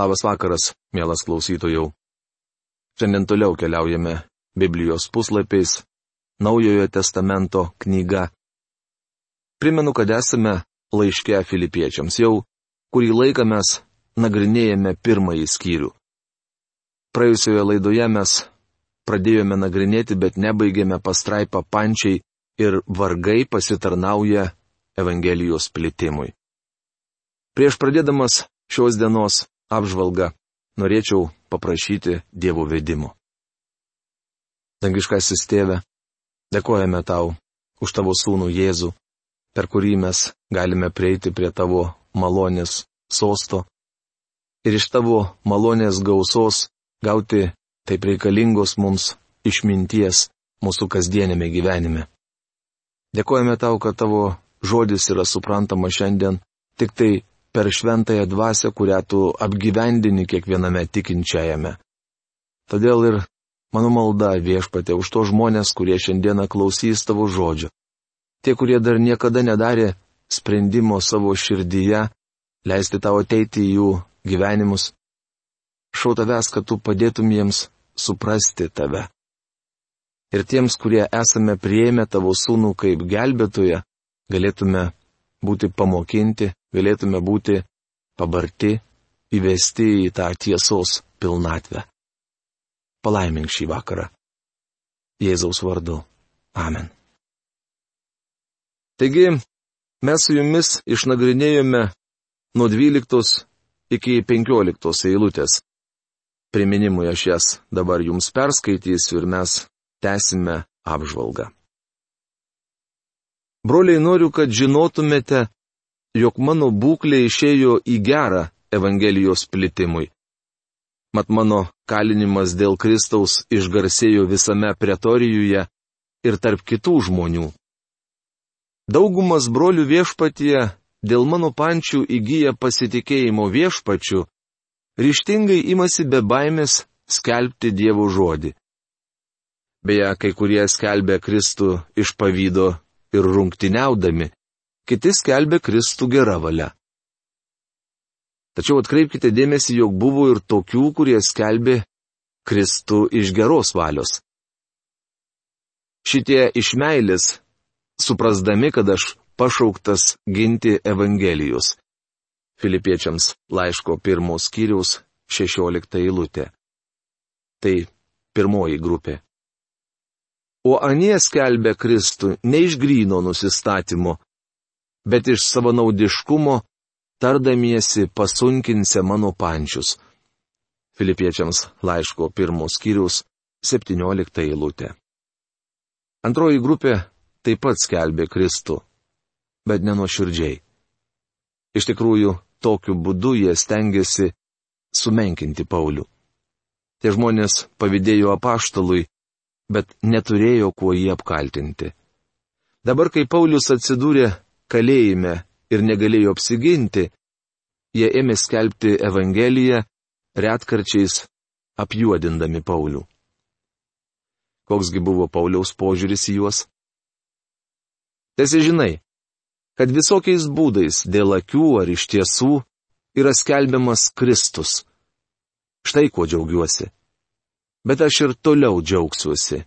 Labas vakaras, mielas klausytojų. Šiandien toliau keliaujame Biblijos puslapiais, Naujojo testamento knyga. Primenu, kad esame laiške filipiečiams. Jau kurį laiką mes nagrinėjame pirmąjį skyrių. Praėjusioje laidoje mes pradėjome nagrinėti, bet nebaigėme pastraipą pančiai ir vargai pasitarnauja Evangelijos plitimui. Prieš pradėdamas šios dienos apžvalgą norėčiau paprašyti Dievo vedimo. Dangiškasis tėve, dėkojame tau už tavo sūnų Jėzų, per kurį mes galime prieiti prie tavo malonės sosto ir iš tavo malonės gausos gauti taip reikalingos mums išminties mūsų kasdienėme gyvenime. Dėkojame tau, kad tavo žodis yra suprantama šiandien tik tai per šventąją dvasę, kurią tu apgyvendini kiekviename tikinčiajame. Todėl ir mano malda viešpatė už to žmonės, kurie šiandieną klausys tavo žodžio. Tie, kurie dar niekada nedarė sprendimo savo širdyje, leisti tau ateiti į jų gyvenimus. Šau tavęs, kad tu padėtum jiems suprasti tave. Ir tiems, kurie esame prieėmę tavo sūnų kaip gelbėtoje, galėtume būti pamokinti, galėtume būti pabarti, įvesti į tą tiesos pilnatvę. Palaimink šį vakarą. Jėzaus vardu. Amen. Taigi, mes su jumis išnagrinėjome nuo 12 iki 15 eilutės. Priminimui aš jas dabar jums perskaitysiu ir mes tęsime apžvalgą. Broliai, noriu, kad žinotumėte, jog mano būklė išėjo į gerą Evangelijos plitimui. Mat mano kalinimas dėl Kristaus išgarsėjo visame pretorijuje ir tarp kitų žmonių. Daugumas brolių viešpatie dėl mano pančių įgyja pasitikėjimo viešpačiu, ryštingai imasi be baimės skelbti Dievo žodį. Beje, kai kurie skelbė Kristų iš pavydo ir rungtiniaudami, kiti skelbė Kristų gerą valią. Tačiau atkreipkite dėmesį, jog buvo ir tokių, kurie skelbė Kristų iš geros valios. Šitie iš meilės, suprasdami, kad aš pašauktas ginti Evangelijos. Filipiečiams laiško pirmos skyriaus 16 eilutė. Tai pirmoji grupė. O anie skelbė Kristų ne iš gryno nusistatymo, bet iš savanaudiškumo, tardamiesi pasunkinsia mano pančius. Filipiečiams laiško pirmos skyrius 17 eilutė. Antroji grupė taip pat skelbė Kristų, bet nenuoširdžiai. Iš tikrųjų, tokiu būdu jie stengiasi sumenkinti Paulių. Tie žmonės pavydėjo apaštalui bet neturėjo kuo jį apkaltinti. Dabar, kai Paulius atsidūrė kalėjime ir negalėjo apsiginti, jie ėmė skelbti Evangeliją, retkarčiais apjuodindami Paulių. Koksgi buvo Pauliaus požiūris į juos? Tiesi žinai, kad visokiais būdais dėl akių ar iš tiesų yra skelbiamas Kristus. Štai kuo džiaugiuosi bet aš ir toliau džiaugsiuosi.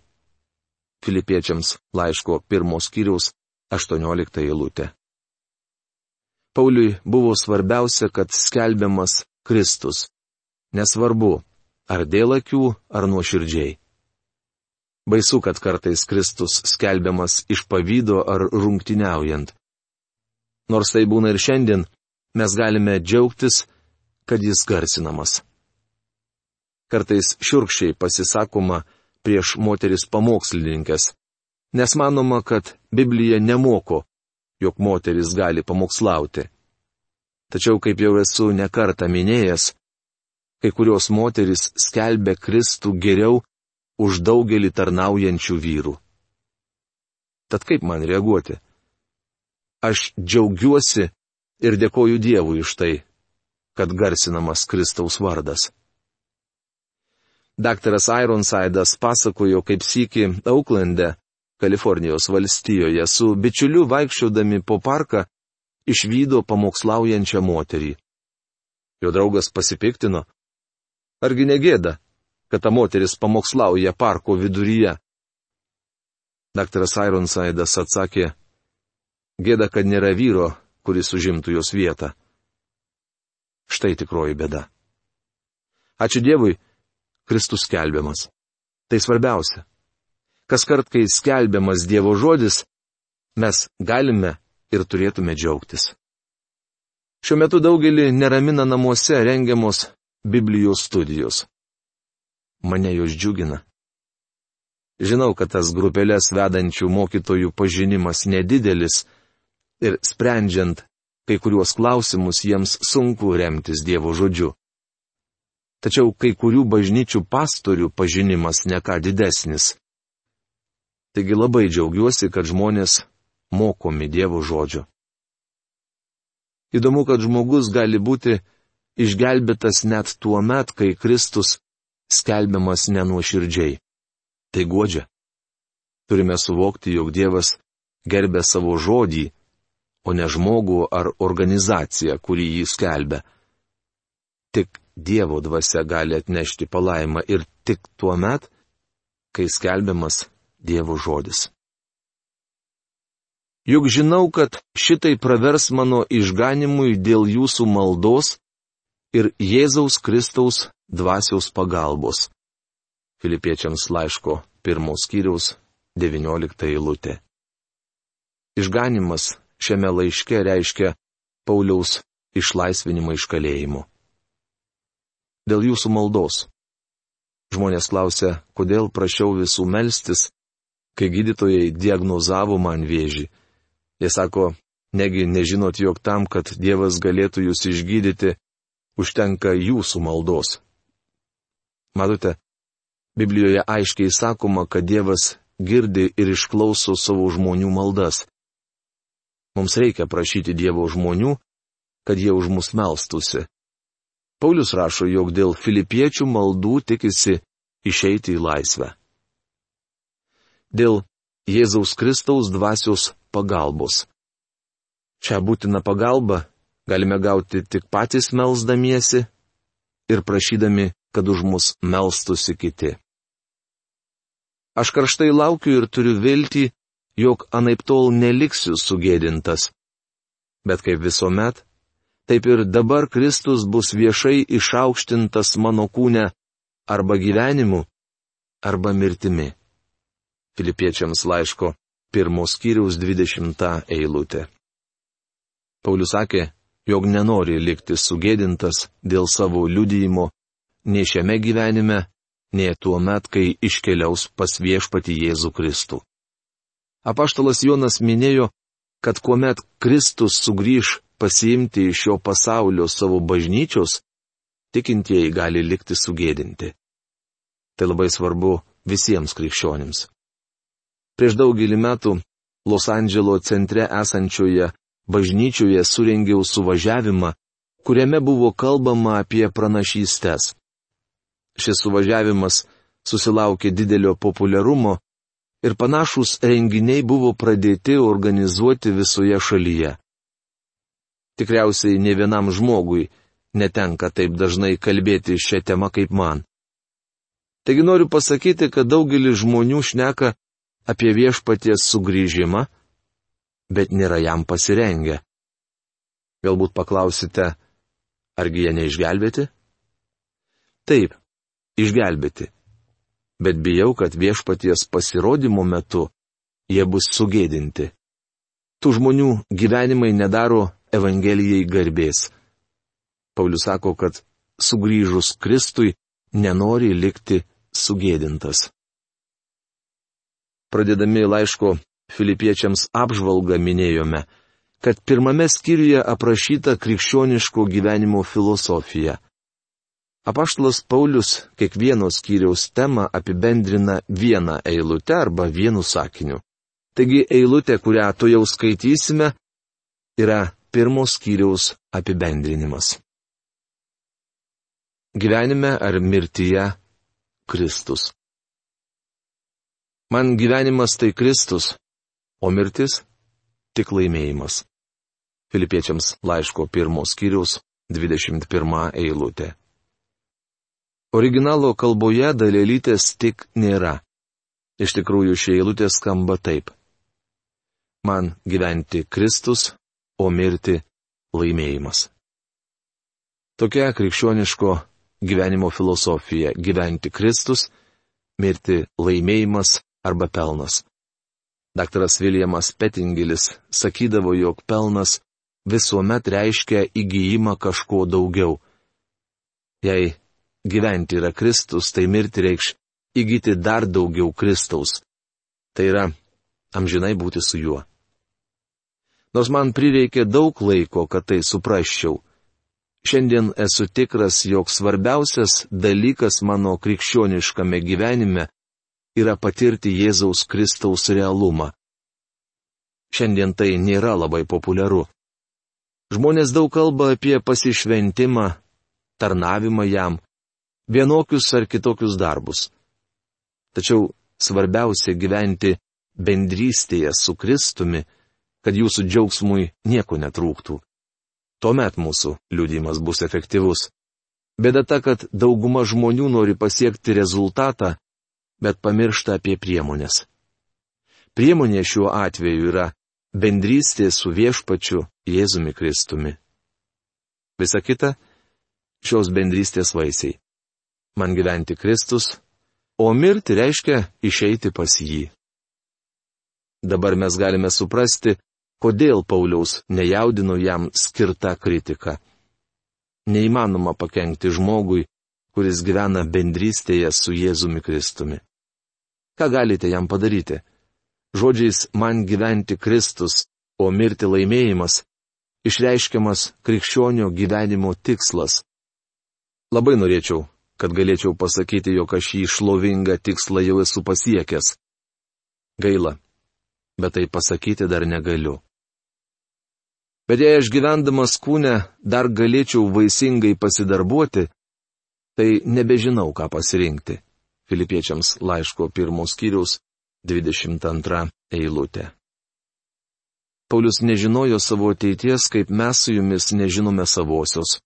Filipiečiams laiško pirmos skyriaus 18 eilutė. Pauliui buvo svarbiausia, kad skelbiamas Kristus. Nesvarbu, ar dėl akių, ar nuoširdžiai. Baisu, kad kartais Kristus skelbiamas iš pavydo ar rungtiniaujant. Nors tai būna ir šiandien, mes galime džiaugtis, kad jis garsinamas kartais širkščiai pasisakoma prieš moteris pamokslininkės, nes manoma, kad Biblija nemoko, jog moteris gali pamokslauti. Tačiau, kaip jau esu nekartą minėjęs, kai kurios moteris skelbia Kristų geriau už daugelį tarnaujančių vyrų. Tad kaip man reaguoti? Aš džiaugiuosi ir dėkoju Dievui iš tai, kad garsinamas Kristaus vardas. Daktaras Ironsidas pasakojo, kaip sykį Auklande, Kalifornijos valstijoje, su bičiuliu vaikščiodami po parką, išvydo pamokslaujančią moterį. Jo draugas pasipiktino. Argi negėda, kad ta moteris pamokslauja parko viduryje? Daktaras Ironsaidas atsakė, gėda, kad nėra vyro, kuris užimtų jos vietą. Štai tikroji bėda. Ačiū Dievui, Kristus skelbiamas. Tai svarbiausia. Kas kart, kai skelbiamas Dievo žodis, mes galime ir turėtume džiaugtis. Šiuo metu daugelį neramina namuose rengiamos Biblijos studijos. Mane jos džiugina. Žinau, kad tas grupelės vedančių mokytojų pažinimas nedidelis ir sprendžiant kai kuriuos klausimus jiems sunku remtis Dievo žodžiu. Tačiau kai kurių bažnyčių pastorių pažinimas neką didesnis. Taigi labai džiaugiuosi, kad žmonės mokomi Dievo žodžio. Įdomu, kad žmogus gali būti išgelbėtas net tuo met, kai Kristus skelbiamas nenuoširdžiai. Tai godžia. Turime suvokti, jog Dievas gerbė savo žodį o ne žmogų ar organizaciją, kurį jį skelbia. Tik Dievo dvasia gali atnešti palaimą ir tik tuo met, kai skelbiamas Dievo žodis. Juk žinau, kad šitai pravers mano išganimui dėl jūsų maldos ir Jėzaus Kristaus dvasiaus pagalbos. Filipiečiams laiško pirmos skyriaus 19 eilutė. Išganimas šiame laiške reiškia Pauliaus išlaisvinimą iš kalėjimo. Dėl jūsų maldos. Žmonės klausia, kodėl prašiau visų melstis, kai gydytojai diagnozavo man vėžį. Jie sako, negi nežinot, jog tam, kad Dievas galėtų jūs išgydyti, užtenka jūsų maldos. Matote, Biblijoje aiškiai sakoma, kad Dievas girdi ir išklauso savo žmonių maldas. Mums reikia prašyti Dievo žmonių, kad jie už mus melstusi. Paulius rašo, jog dėl filipiečių maldų tikisi išeiti į laisvę. Dėl Jėzaus Kristaus dvasios pagalbos. Čia būtina pagalba galime gauti tik patys melzdamiesi ir prašydami, kad už mus melstusi kiti. Aš karštai laukiu ir turiu viltį, jog anaip tol neliksiu sugėdintas. Bet kaip visuomet, taip ir dabar Kristus bus viešai išaukštintas mano kūne arba gyvenimu, arba mirtimi. Filipiečiams laiško pirmos skyriaus dvidešimta eilutė. Paulius sakė, jog nenori likti sugėdintas dėl savo liudijimo nei šiame gyvenime, nei tuo met, kai iškeliaus pas viešpati Jėzų Kristų. Apaštalas Jonas minėjo, kad kuomet Kristus sugrįž pasiimti iš šio pasaulio savo bažnyčios, tikintieji gali likti sugėdinti. Tai labai svarbu visiems krikščionims. Prieš daugelį metų Los Andželo centre esančioje bažnyčioje surengiau suvažiavimą, kuriame buvo kalbama apie pranašystės. Šis suvažiavimas susilaukė didelio populiarumo ir panašus renginiai buvo pradėti organizuoti visoje šalyje. Tikriausiai ne vienam žmogui netenka taip dažnai kalbėti šią temą kaip man. Taigi noriu pasakyti, kad daugelis žmonių šneka apie viešpaties sugrįžimą, bet nėra jam pasirengę. Galbūt paklausite, argi jie neišgelbėti? Taip, išgelbėti bet bijau, kad viešpaties pasirodymo metu jie bus sugėdinti. Tų žmonių gyvenimai nedaro Evangelijai garbės. Paulius sako, kad sugrįžus Kristui nenori likti sugėdintas. Pradėdami laiško filipiečiams apžvalgą minėjome, kad pirmame skyriuje aprašyta krikščioniško gyvenimo filosofija. Apaštalas Paulius kiekvieno skyriaus temą apibendrina vieną eilutę arba vienu sakiniu. Taigi eilutė, kurią tu jau skaitysime, yra pirmos skyriaus apibendrinimas. Gyvenime ar mirtyje Kristus. Man gyvenimas tai Kristus, o mirtis - tik laimėjimas. Filipiečiams laiško pirmos skyriaus 21 eilutė. Originalo kalboje dalelytės tik nėra. Iš tikrųjų, ši eilutė skamba taip. Man gyventi Kristus, o mirti laimėjimas. Tokia krikščioniško gyvenimo filosofija - gyventi Kristus, mirti laimėjimas arba pelnas. Dr. Viljamas Petingilis sakydavo, jog pelnas visuomet reiškia įgyjimą kažko daugiau. Jei gyventi yra Kristus, tai mirti reikš įgyti dar daugiau Kristaus. Tai yra amžinai būti su juo. Nors man prireikė daug laiko, kad tai suprasčiau. Šiandien esu tikras, jog svarbiausias dalykas mano krikščioniškame gyvenime yra patirti Jėzaus Kristaus realumą. Šiandien tai nėra labai populiaru. Žmonės daug kalba apie pasišventimą, tarnavimą jam, vienokius ar kitokius darbus. Tačiau svarbiausia gyventi bendrystėje su Kristumi, kad jūsų džiaugsmui nieko netrūktų. Tuomet mūsų liudimas bus efektyvus. Bėda ta, kad dauguma žmonių nori pasiekti rezultatą, bet pamiršta apie priemonės. Priemonė šiuo atveju yra bendrystė su viešpačiu Jėzumi Kristumi. Visa kita - šios bendrystės vaisiai. Man gyventi Kristus, o mirti reiškia išeiti pas jį. Dabar mes galime suprasti, kodėl Pauliaus nejaudino jam skirta kritika. Neįmanoma pakengti žmogui, kuris gyvena bendrystėje su Jėzumi Kristumi. Ką galite jam padaryti? Žodžiais man gyventi Kristus, o mirti laimėjimas - išreiškiamas krikščionio gyvenimo tikslas. Labai norėčiau, kad galėčiau pasakyti, jog aš jį šlovingą tikslą jau esu pasiekęs. Gaila, bet tai pasakyti dar negaliu. Bet jei aš gyvendamas kūne dar galėčiau vaisingai pasidarbuoti, tai nebežinau, ką pasirinkti. Filipiečiams laiško pirmos skyriaus 22 eilutė. Paulius nežinojo savo ateities, kaip mes su jumis nežinome savosios.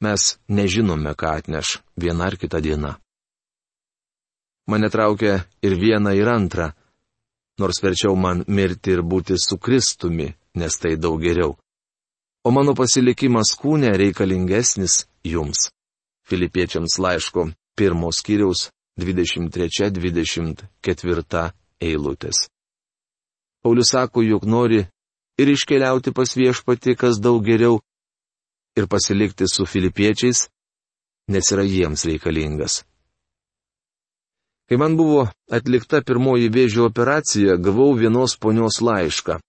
Mes nežinome, ką atneš viena ar kita diena. Mane traukia ir viena, ir antra, nors verčiau man mirti ir būti su Kristumi, nes tai daug geriau o mano pasilikimas kūne reikalingesnis jums. Filipiečiams laiško pirmos kiriaus 23-24 eilutės. Paulius sako, jog nori ir iškeliauti pas viešpati, kas daug geriau, ir pasilikti su filipiečiais, nes yra jiems reikalingas. Kai man buvo atlikta pirmoji vėžio operacija, gavau vienos ponios laišką.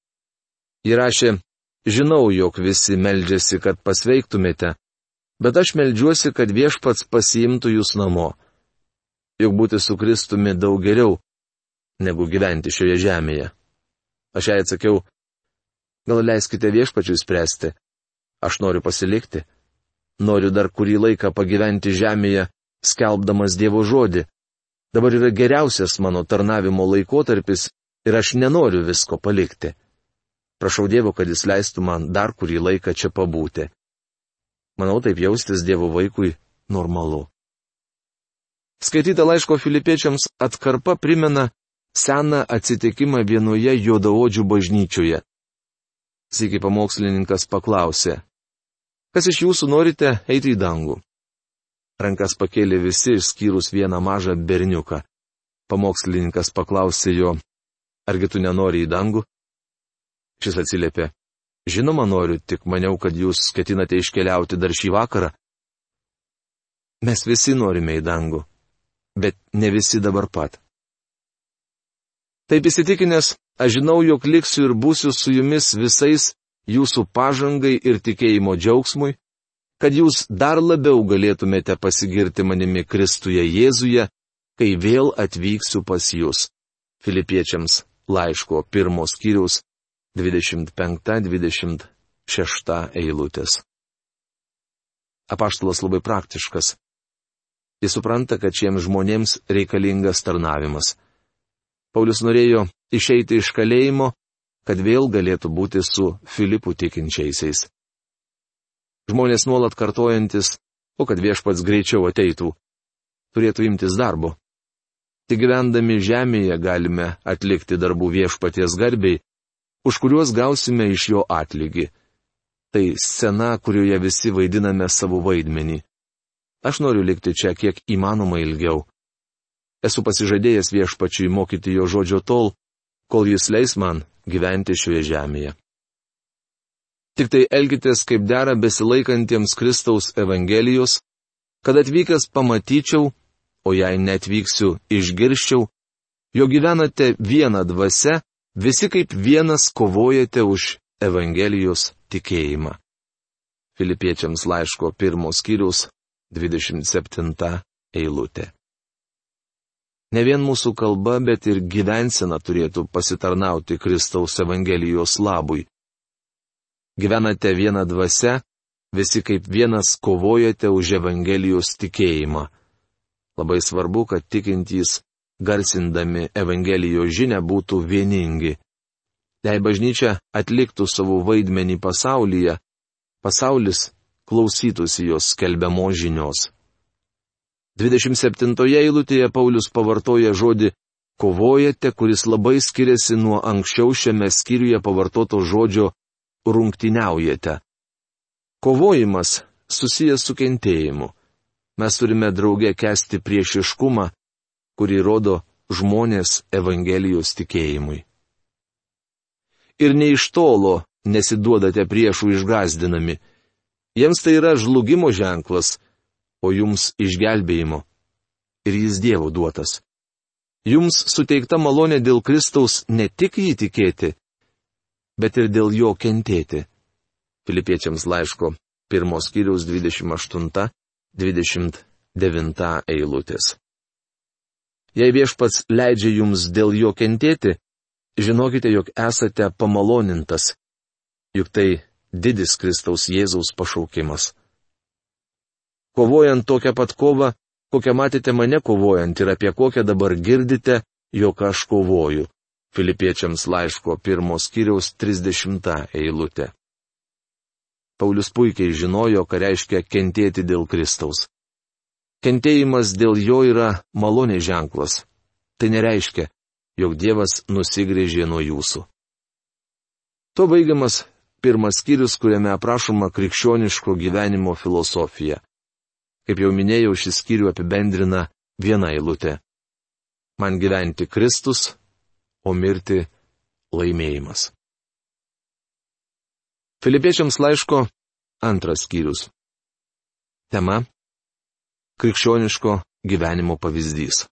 Ji rašė, Žinau, jog visi meldžiasi, kad pasveiktumėte, bet aš meldžiuosi, kad viešpats pasiimtų jūs namo. Juk būti su Kristumi daug geriau, negu gyventi šioje žemėje. Aš jai atsakiau, gal leiskite viešpačiui spręsti. Aš noriu pasilikti. Noriu dar kurį laiką pagyventi žemėje, skelbdamas Dievo žodį. Dabar yra geriausias mano tarnavimo laikotarpis ir aš nenoriu visko palikti. Prašau Dievo, kad jis leistų man dar kurį laiką čia pabūti. Manau, taip jaustis Dievo vaikui normalu. Skaityta laiško filipiečiams atkarpa primena seną atsitikimą vienoje juodaodžių bažnyčioje. Sėki pamokslininkas paklausė, kas iš jūsų norite eiti į dangų? Rankas pakėlė visi išskyrus vieną mažą berniuką. Pamokslininkas paklausė jo, argi tu nenori į dangų? Šis atsiliepė. Žinoma, noriu, tik maniau, kad jūs ketinate iškeliauti dar šį vakarą. Mes visi norime į dangų, bet ne visi dabar pat. Taip įsitikinęs, aš žinau, jog liksiu ir būsiu su jumis visais jūsų pažangai ir tikėjimo džiaugsmui, kad jūs dar labiau galėtumėte pasigirti manimi Kristuje Jėzuje, kai vėl atvyksiu pas jūs. Filipiečiams laiško pirmos kiriaus 25-26 eilutės. Apaštalas labai praktiškas. Jis supranta, kad šiems žmonėms reikalingas tarnavimas. Paulius norėjo išeiti iš kalėjimo, kad vėl galėtų būti su Filipų tikinčiaisiais. Žmonės nuolat kartojantis, o kad viešpats greičiau ateitų, turėtų imtis darbo. Tik gyvendami žemėje galime atlikti darbų viešpaties garbiai, už kuriuos gausime iš jo atlygį. Tai scena, kurioje visi vaidiname savo vaidmenį. Aš noriu likti čia kiek įmanoma ilgiau. Esu pasižadėjęs viešpačiui mokyti jo žodžio tol, kol jis leis man gyventi šioje žemėje. Tik tai elkitės kaip dera besilaikantiems Kristaus Evangelijos, kad atvykęs pamatyčiau, o jei netvyksiu, išgirščiau, jo gyvenate vieną dvasę, visi kaip vienas kovojate už Evangelijos tikėjimą. Filipiečiams laiško pirmos skyrius 27 eilutė. Ne vien mūsų kalba, bet ir gyvensena turėtų pasitarnauti Kristaus Evangelijos labui. Gyvenate vieną dvasę, visi kaip vienas kovojate už Evangelijos tikėjimą. Labai svarbu, kad tikintys, garsindami Evangelijos žinę, būtų vieningi. Jei bažnyčia atliktų savo vaidmenį pasaulyje, pasaulis klausytųsi jos skelbiamo žinios. 27 eilutėje Paulius pavartoja žodį kovojate, kuris labai skiriasi nuo anksčiau šiame skyriuje pavartoto žodžio rungtiniaujate. Kovojimas susijęs su kentėjimu. Mes turime draugę kesti priešiškumą, kurį rodo žmonės Evangelijos tikėjimui. Ir ne iš tolo nesiduodate priešų išgazdinami. Jiems tai yra žlugimo ženklas, o jums išgelbėjimo. Ir jis Dievo duotas. Jums suteikta malonė dėl Kristaus ne tik jį tikėti, bet ir dėl jo kentėti. Filipiečiams laiško pirmos kiriaus 28 29 eilutės. Jei viešpats leidžia jums dėl jo kentėti, žinokite, jog esate pamalonintas, juk tai didis Kristaus Jėzaus pašaukimas. Kovojant tokią pat kovą, kokią matėte mane kovojant ir apie kokią dabar girdite, jog aš kovoju. Filipiečiams laiško pirmos kiriaus 30 eilutė. Paulius puikiai žinojo, ką reiškia kentėti dėl Kristaus. Kentėjimas dėl jo yra malonės ženklas. Tai nereiškia, jog Dievas nusigrėžė nuo jūsų. To baigiamas pirmas skyrius, kuriame aprašoma krikščioniško gyvenimo filosofija. Kaip jau minėjau, šis skyrių apibendrina viena eilutė. Man gyventi Kristus, o mirti laimėjimas. Filipiečiams laiško antras skyrius. Tema - krikščioniško gyvenimo pavyzdys.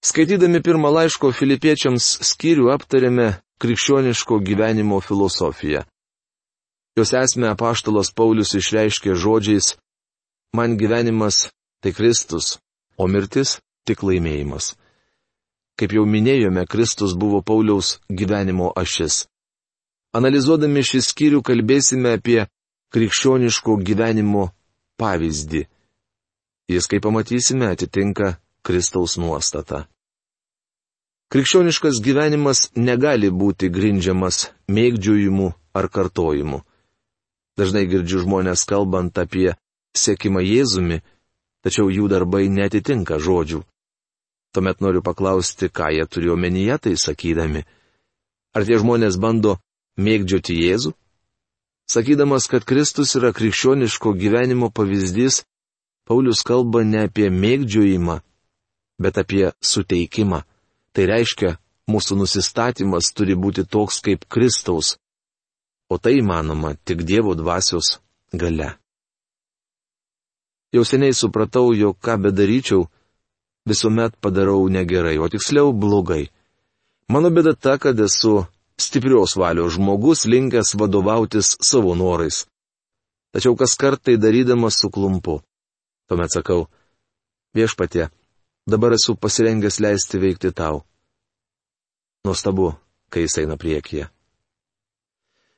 Skaitydami pirmą laiško filipiečiams skyrių aptarėme krikščioniško gyvenimo filosofiją. Jos esmę apaštalas Paulius išreiškė žodžiais - man gyvenimas tai Kristus, o mirtis tik laimėjimas. Kaip jau minėjome, Kristus buvo Pauliaus gyvenimo ašis. Analizuodami šį skyrių kalbėsime apie krikščioniško gyvenimo pavyzdį. Jis, kaip pamatysime, atitinka Kristaus nuostatą. Krikščioniškas gyvenimas negali būti grindžiamas mėgdžiojimu ar kartojimu. Dažnai girdžiu žmonės kalbant apie sėkimą Jėzumi, tačiau jų darbai netitinka žodžių. Tuomet noriu paklausti, ką jie turi omenyje tai sakydami. Ar tie žmonės bando mėgdžioti Jėzų? Sakydamas, kad Kristus yra krikščioniško gyvenimo pavyzdys, Paulius kalba ne apie mėgdžiojimą, bet apie suteikimą. Tai reiškia, mūsų nusistatymas turi būti toks kaip Kristaus. O tai įmanoma tik Dievo dvasios gale. Jau seniai supratau, jog ką bedaryčiau, visuomet padarau negerai, o tiksliau blogai. Mano bėda ta, kad esu stiprios valios žmogus linkęs vadovautis savo norais. Tačiau kas kartai darydamas suklumpu. Tuomet sakau, viešpatie, dabar esu pasirengęs leisti veikti tau. Nuostabu, kai jis eina priekyje.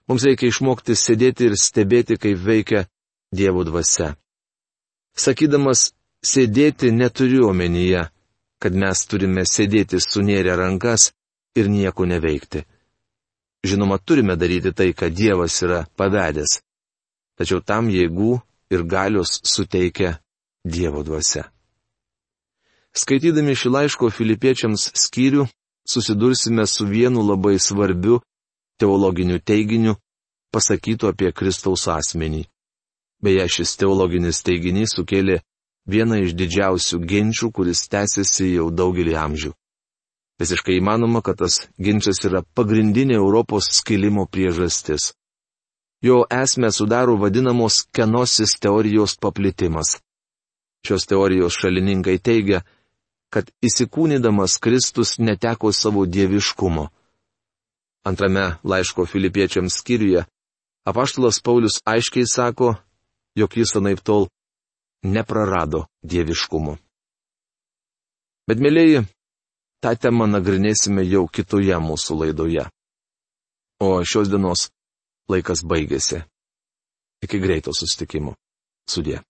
Mums reikia išmokti sėdėti ir stebėti, kaip veikia Dievo dvasia. Sakydamas, sėdėti neturiu omenyje, kad mes turime sėdėti sunėrę rankas ir nieko neveikti. Žinoma, turime daryti tai, ką Dievas yra pavedęs. tačiau tam jėgų ir galios suteikia Dievo dvasia. Skaitydami šį laiško filipiečiams skyrių, susidursime su vienu labai svarbiu teologiniu teiginiu, pasakytu apie Kristaus asmenį. Beje, šis teologinis teiginys sukėlė vieną iš didžiausių ginčių, kuris tęsiasi jau daugelį amžių. Visiškai įmanoma, kad tas ginčas yra pagrindinė Europos skilimo priežastis. Jo esmę sudaro vadinamos kenosis teorijos paplitimas. Šios teorijos šalininkai teigia, kad įsikūnydamas Kristus neteko savo dieviškumo. Antrame laiško filipiečiams skyriuje apaštalas Paulius aiškiai sako, jog jis anaip tol neprarado dieviškumo. Bet, mėlyji, tą temą nagrinėsime jau kitoje mūsų laidoje. O šios dienos laikas baigėsi. Iki greito sustikimo. Sudė.